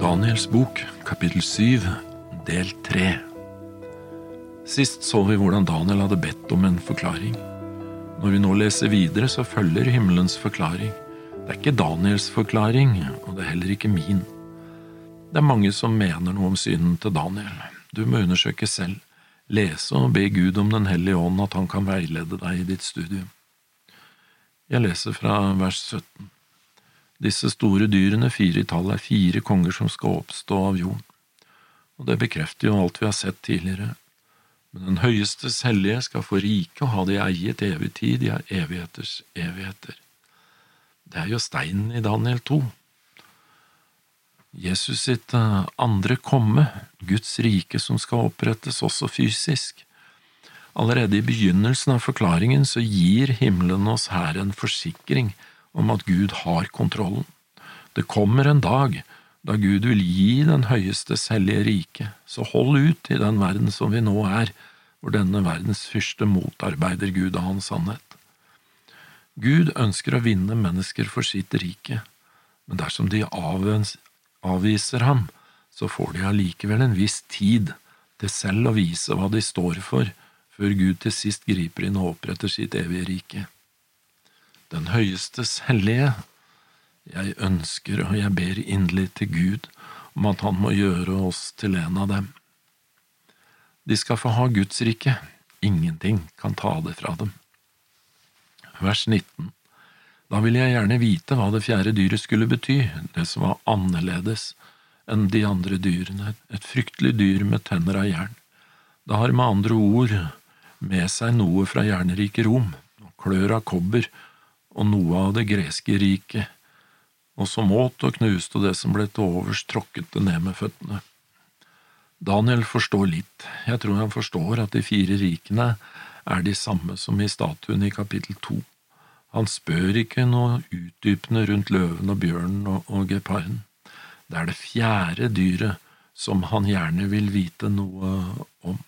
Daniels bok, kapittel 7, del 3 Sist så vi hvordan Daniel hadde bedt om en forklaring. Når vi nå leser videre, så følger himmelens forklaring. Det er ikke Daniels forklaring, og det er heller ikke min. Det er mange som mener noe om synen til Daniel. Du må undersøke selv, lese og be Gud om Den hellige ånd, at han kan veilede deg i ditt studium. Jeg leser fra vers 17. Disse store dyrene, fire i tall, er fire konger som skal oppstå av jorden. Og det bekrefter jo alt vi har sett tidligere. Men den høyestes hellige skal få rike og ha det i eie til evig tid, ja, evigheters evigheter. Det er jo steinen i Daniel 2. Jesus sitt eh, andre komme, Guds rike som skal opprettes også fysisk. Allerede i begynnelsen av forklaringen så gir himmelen oss her en forsikring om at Gud har kontrollen. Det kommer en dag da Gud vil gi den høyestes hellige rike, så hold ut i den verden som vi nå er, hvor denne verdens fyrste motarbeider Gud og hans sannhet. Gud ønsker å vinne mennesker for sitt rike, men dersom de avviser ham, så får de allikevel en viss tid til selv å vise hva de står for, før Gud til sist griper inn og oppretter sitt evige rike den høyestes hellige. Jeg ønsker og jeg ber inderlig til Gud om at Han må gjøre oss til en av dem. De skal få ha Guds rike, ingenting kan ta det fra dem. Vers 19 Da ville jeg gjerne vite hva det fjerde dyret skulle bety, det som var annerledes enn de andre dyrene, et fryktelig dyr med tenner av jern. Det har med andre ord med seg noe fra jernrike Rom, klør av kobber og noe av det greske riket, og som åt og knuste det som ble til overs, tråkket det ned med føttene. Daniel forstår litt, jeg tror han forstår at de fire rikene er de samme som i statuen i kapittel to. Han spør ikke noe utdypende rundt løven og bjørnen og, og geparden. Det er det fjerde dyret som han gjerne vil vite noe om.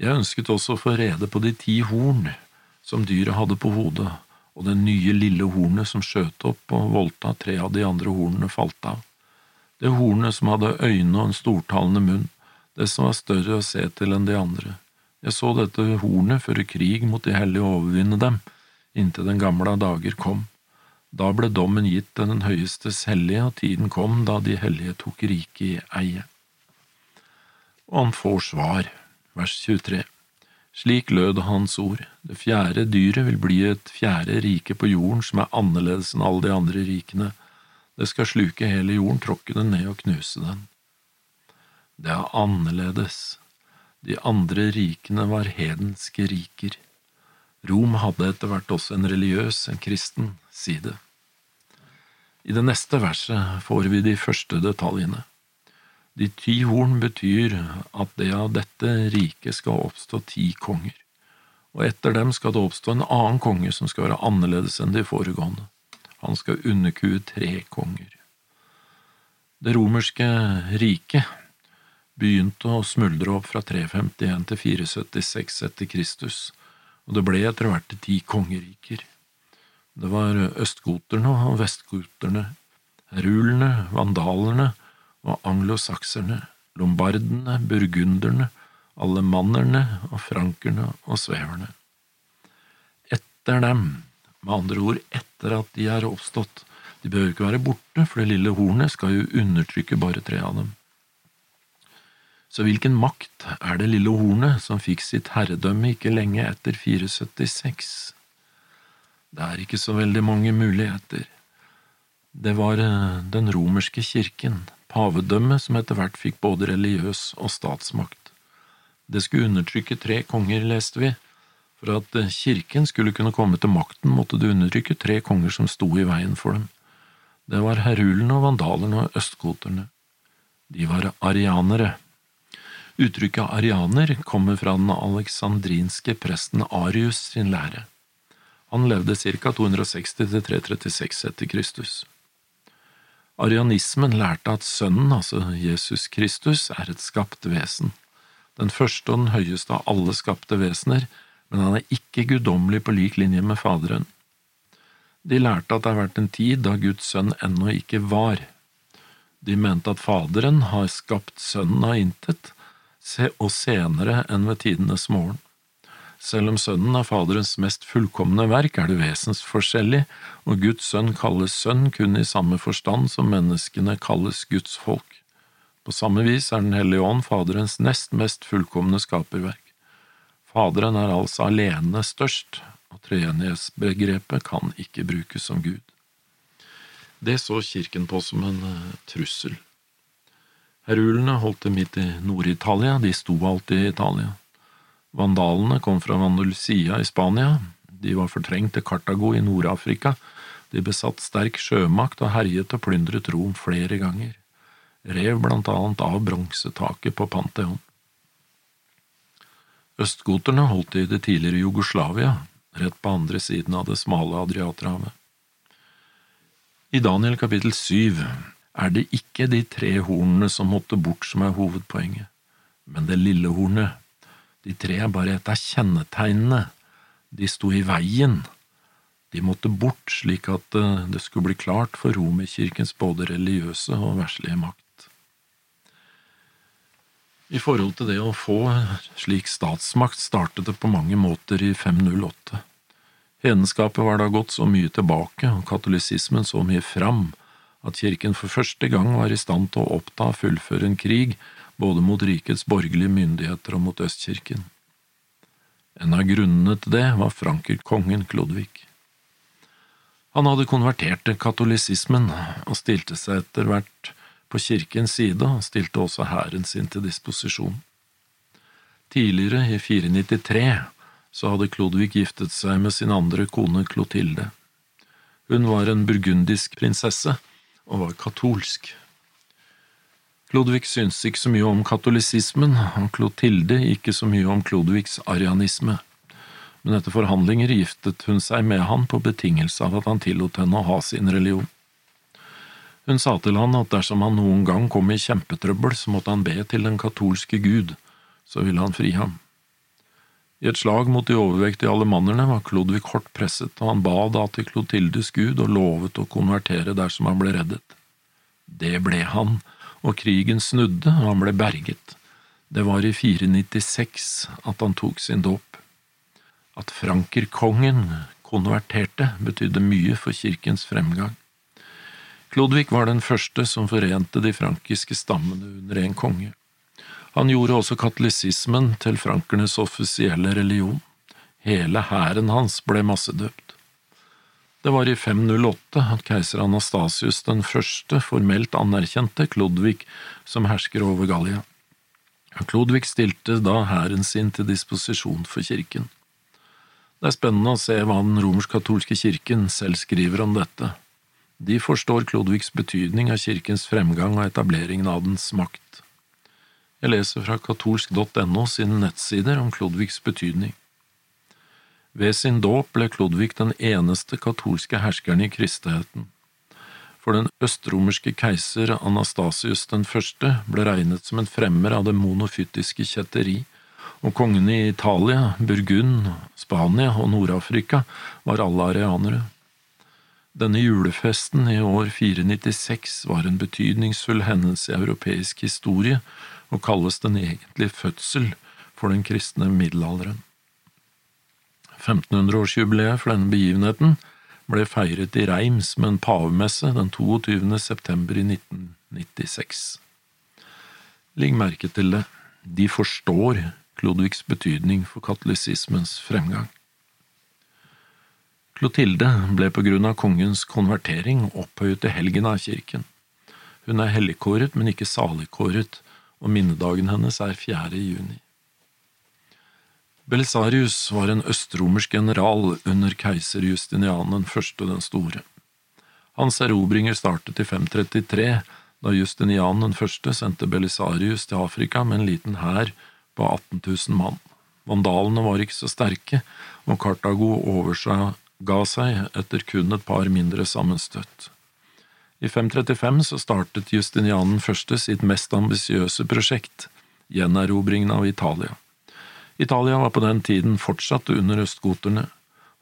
Jeg ønsket også å få rede på de ti horn som dyret hadde på hodet, og det nye lille hornet som skjøt opp og voldta tre av de andre hornene falt av. Det hornet som hadde øyne og en stortalende munn, det som var større å se til enn de andre. Jeg så dette hornet føre krig mot de hellige og overvinne dem, inntil den gamle dager kom. Da ble dommen gitt til den høyestes hellige, og tiden kom da de hellige tok riket i eie. Og han får svar, vers 23. Slik lød hans ord, det fjerde dyret vil bli et fjerde rike på jorden som er annerledes enn alle de andre rikene, det skal sluke hele jorden, tråkke den ned og knuse den. Det er annerledes, de andre rikene var hedenske riker. Rom hadde etter hvert også en religiøs, en kristen, side. I det neste verset får vi de første detaljene. De ti horn betyr at det av dette riket skal oppstå ti konger, og etter dem skal det oppstå en annen konge som skal være annerledes enn de foregående. Han skal underkue tre konger. Det romerske riket begynte å smuldre opp fra 351 til 476 etter Kristus, og det ble etter hvert ti kongeriker. Det var østgoterne og vestgoterne, herulene, vandalerne og anglosakserne, lombardene, burgunderne, allemannerne og frankerne og sveverne. Etter dem, med andre ord etter at de er oppstått, de behøver ikke være borte, for det lille hornet skal jo undertrykke bare tre av dem. Så hvilken makt er det lille hornet som fikk sitt herredømme ikke lenge etter 476? Det er ikke så veldig mange muligheter. Det var eh, den romerske kirken, pavedømmet som etter hvert fikk både religiøs og statsmakt. Det skulle undertrykke tre konger, leste vi. For at kirken skulle kunne komme til makten, måtte det undertrykke tre konger som sto i veien for dem. Det var herulene og vandalene og østkoterne. De var arianere. Uttrykket arianer kommer fra den aleksandrinske presten Arius sin lære. Han levde ca. 260–336 etter Kristus. Arianismen lærte at Sønnen, altså Jesus Kristus, er et skapt vesen, den første og den høyeste av alle skapte vesener, men han er ikke guddommelig på lik linje med Faderen. De lærte at det har vært en tid da Guds sønn ennå ikke var. De mente at Faderen har skapt Sønnen av intet, og senere enn ved tidenes morgen. Selv om Sønnen er Faderens mest fullkomne verk, er det vesensforskjellig, og Guds sønn kalles sønn kun i samme forstand som menneskene kalles Guds folk. På samme vis er Den hellige ånd Faderens nest mest fullkomne skaperverk. Faderen er altså alene størst, og treenighetsbegrepet kan ikke brukes som Gud. Det så kirken på som en uh, trussel. Herulene holdt til midt i Nord-Italia, de sto alltid i Italia. Vandalene kom fra Vandalusia i Spania, de var fortrengt til Kartago i Nord-Afrika, de besatt sterk sjømakt og herjet og plyndret Rom flere ganger, rev blant annet av bronsetaket på Pantheon. Østgoterne holdt i det tidligere Jugoslavia, rett på andre siden av det smale Adriaterhavet. I Daniel kapittel syv er det ikke de tre hornene som måtte bort som er hovedpoenget, men det lille hornet. De tre bare et av kjennetegnene. De sto i veien. De måtte bort slik at eh, det skulle bli klart for Romerkirkens både religiøse og verslige makt. I forhold til det å få slik statsmakt startet det på mange måter i 508. Hedenskapet var da gått så mye tilbake og katolisismen så mye fram at kirken for første gang var i stand til å oppta og fullføre en krig både mot rikets borgerlige myndigheter og mot Østkirken. En av grunnene til det var frankerkongen Klodvig. Han hadde konvertert til katolisismen og stilte seg etter hvert på kirkens side og stilte også hæren sin til disposisjon. Tidligere, i 493, så hadde Klodvig giftet seg med sin andre kone Klotilde. Hun var en burgundisk prinsesse og var katolsk. Klodvig syntes ikke så mye om katolisismen, og Klotilde ikke så mye om Klodvigs arianisme, men etter forhandlinger giftet hun seg med han på betingelse av at han tillot henne å ha sin religion. Hun sa til han at dersom han noen gang kom i kjempetrøbbel, så måtte han be til den katolske gud, så ville han fri ham. I et slag mot de overvektige alemannerne var Klodvig hardt presset, og han ba da til Klotildes gud og lovet å konvertere dersom han ble reddet. Det ble han, og krigen snudde, og han ble berget. Det var i 496 at han tok sin dåp. At frankerkongen konverterte, betydde mye for kirkens fremgang. Klodvig var den første som forente de frankiske stammene under en konge. Han gjorde også katolisismen til frankernes offisielle religion. Hele hæren hans ble massedøpt. Det var i 508 at keiser Anastasius den første formelt anerkjente Klodvig som hersker over Gallia. Klodvig stilte da hæren sin til disposisjon for kirken. Det er spennende å se hva den romersk-katolske kirken selv skriver om dette. De forstår Klodvigs betydning av kirkens fremgang og etableringen av dens makt. Jeg leser fra katolsk.no sine nettsider om Klodvigs betydning. Ved sin dåp ble Klodvig den eneste katolske herskeren i kristenheten. For den østromerske keiser Anastasius den første ble regnet som en fremmer av det monofytiske kjetteri, og kongene i Italia, Burgund, Spania og Nord-Afrika var alle areanere. Denne julefesten i år 496 var en betydningsfull hendelse i europeisk historie og kalles den egentlige fødsel for den kristne middelalderen. 1500-årsjubileet for denne begivenheten ble feiret i Reims med en pavemesse den 22. september i 1996. Legg merke til det, de forstår Klodvigs betydning for katolisismens fremgang. Klotilde ble på grunn av kongens konvertering opphøyet til helgen av kirken. Hun er helligkåret, men ikke saligkåret, og minnedagen hennes er 4. juni. Belisarius var en østromersk general under keiser Justinian den første den store. Hans erobringer startet i 533, da Justinian den første sendte Belisarius til Afrika med en liten hær på 18 000 mann. Vandalene var ikke så sterke, og Kartago overga seg etter kun et par mindre sammenstøtt. I 535 så startet Justinian den første sitt mest ambisiøse prosjekt, gjenerobringen av Italia. Italia var på den tiden fortsatt under østgoterne.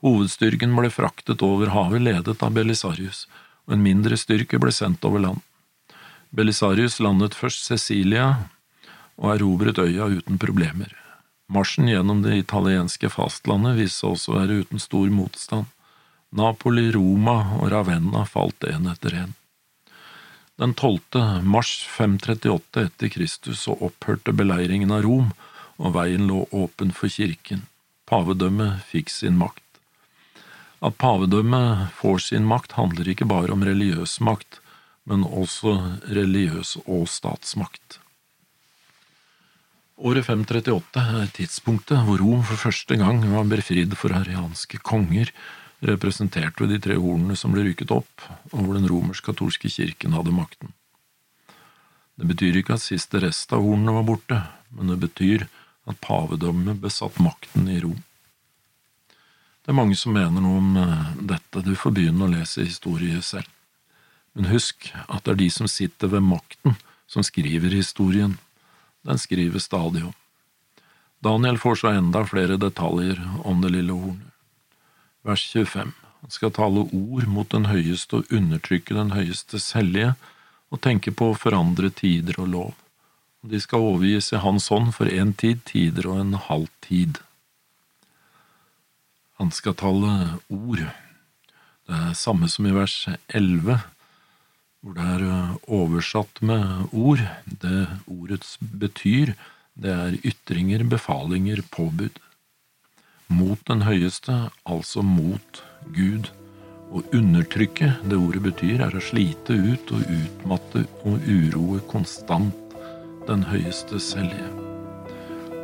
Hovedstyrken ble fraktet over havet ledet av Belisarius, og en mindre styrke ble sendt over land. Belisarius landet først Cecilia og erobret øya uten problemer. Marsjen gjennom det italienske fastlandet viste seg også å være uten stor motstand. Napoli, Roma og Ravenna falt én etter én. Den 12. mars 538 etter Kristus så opphørte beleiringen av Rom, og veien lå åpen for kirken. Pavedømmet fikk sin makt. At pavedømmet får sin makt, handler ikke bare om religiøs makt, men også religiøs og statsmakt. Året 538 er tidspunktet hvor Rom for første gang var befridd for arianske konger representert ved de tre hornene som ble rykket opp, og hvor den romersk-katolske kirken hadde makten. Det betyr ikke at siste rest av hornene var borte, men det betyr at pavedømmet besatt makten i Rom. Det er mange som mener noe om eh, dette, du får begynne å lese historie selv. Men husk at det er de som sitter ved makten, som skriver historien. Den skrives stadig om. Daniel får så enda flere detaljer om det lille hornet vers 25. Han skal tale ord mot den høyeste og undertrykke den høyestes hellige, og tenke på å forandre tider og lov. De skal overgis i hans hånd for en tid, tider og en halv tid. Han skal tale ord. Det er samme som i vers 11, hvor det er oversatt med ord. Det ordets betyr, det er ytringer, befalinger, påbud mot den høyeste, altså mot Gud. Å undertrykke, det ordet betyr, er å slite ut og utmatte og uroe konstant den høyestes hellige.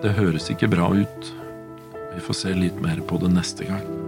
Det høres ikke bra ut. Vi får se litt mer på det neste gang.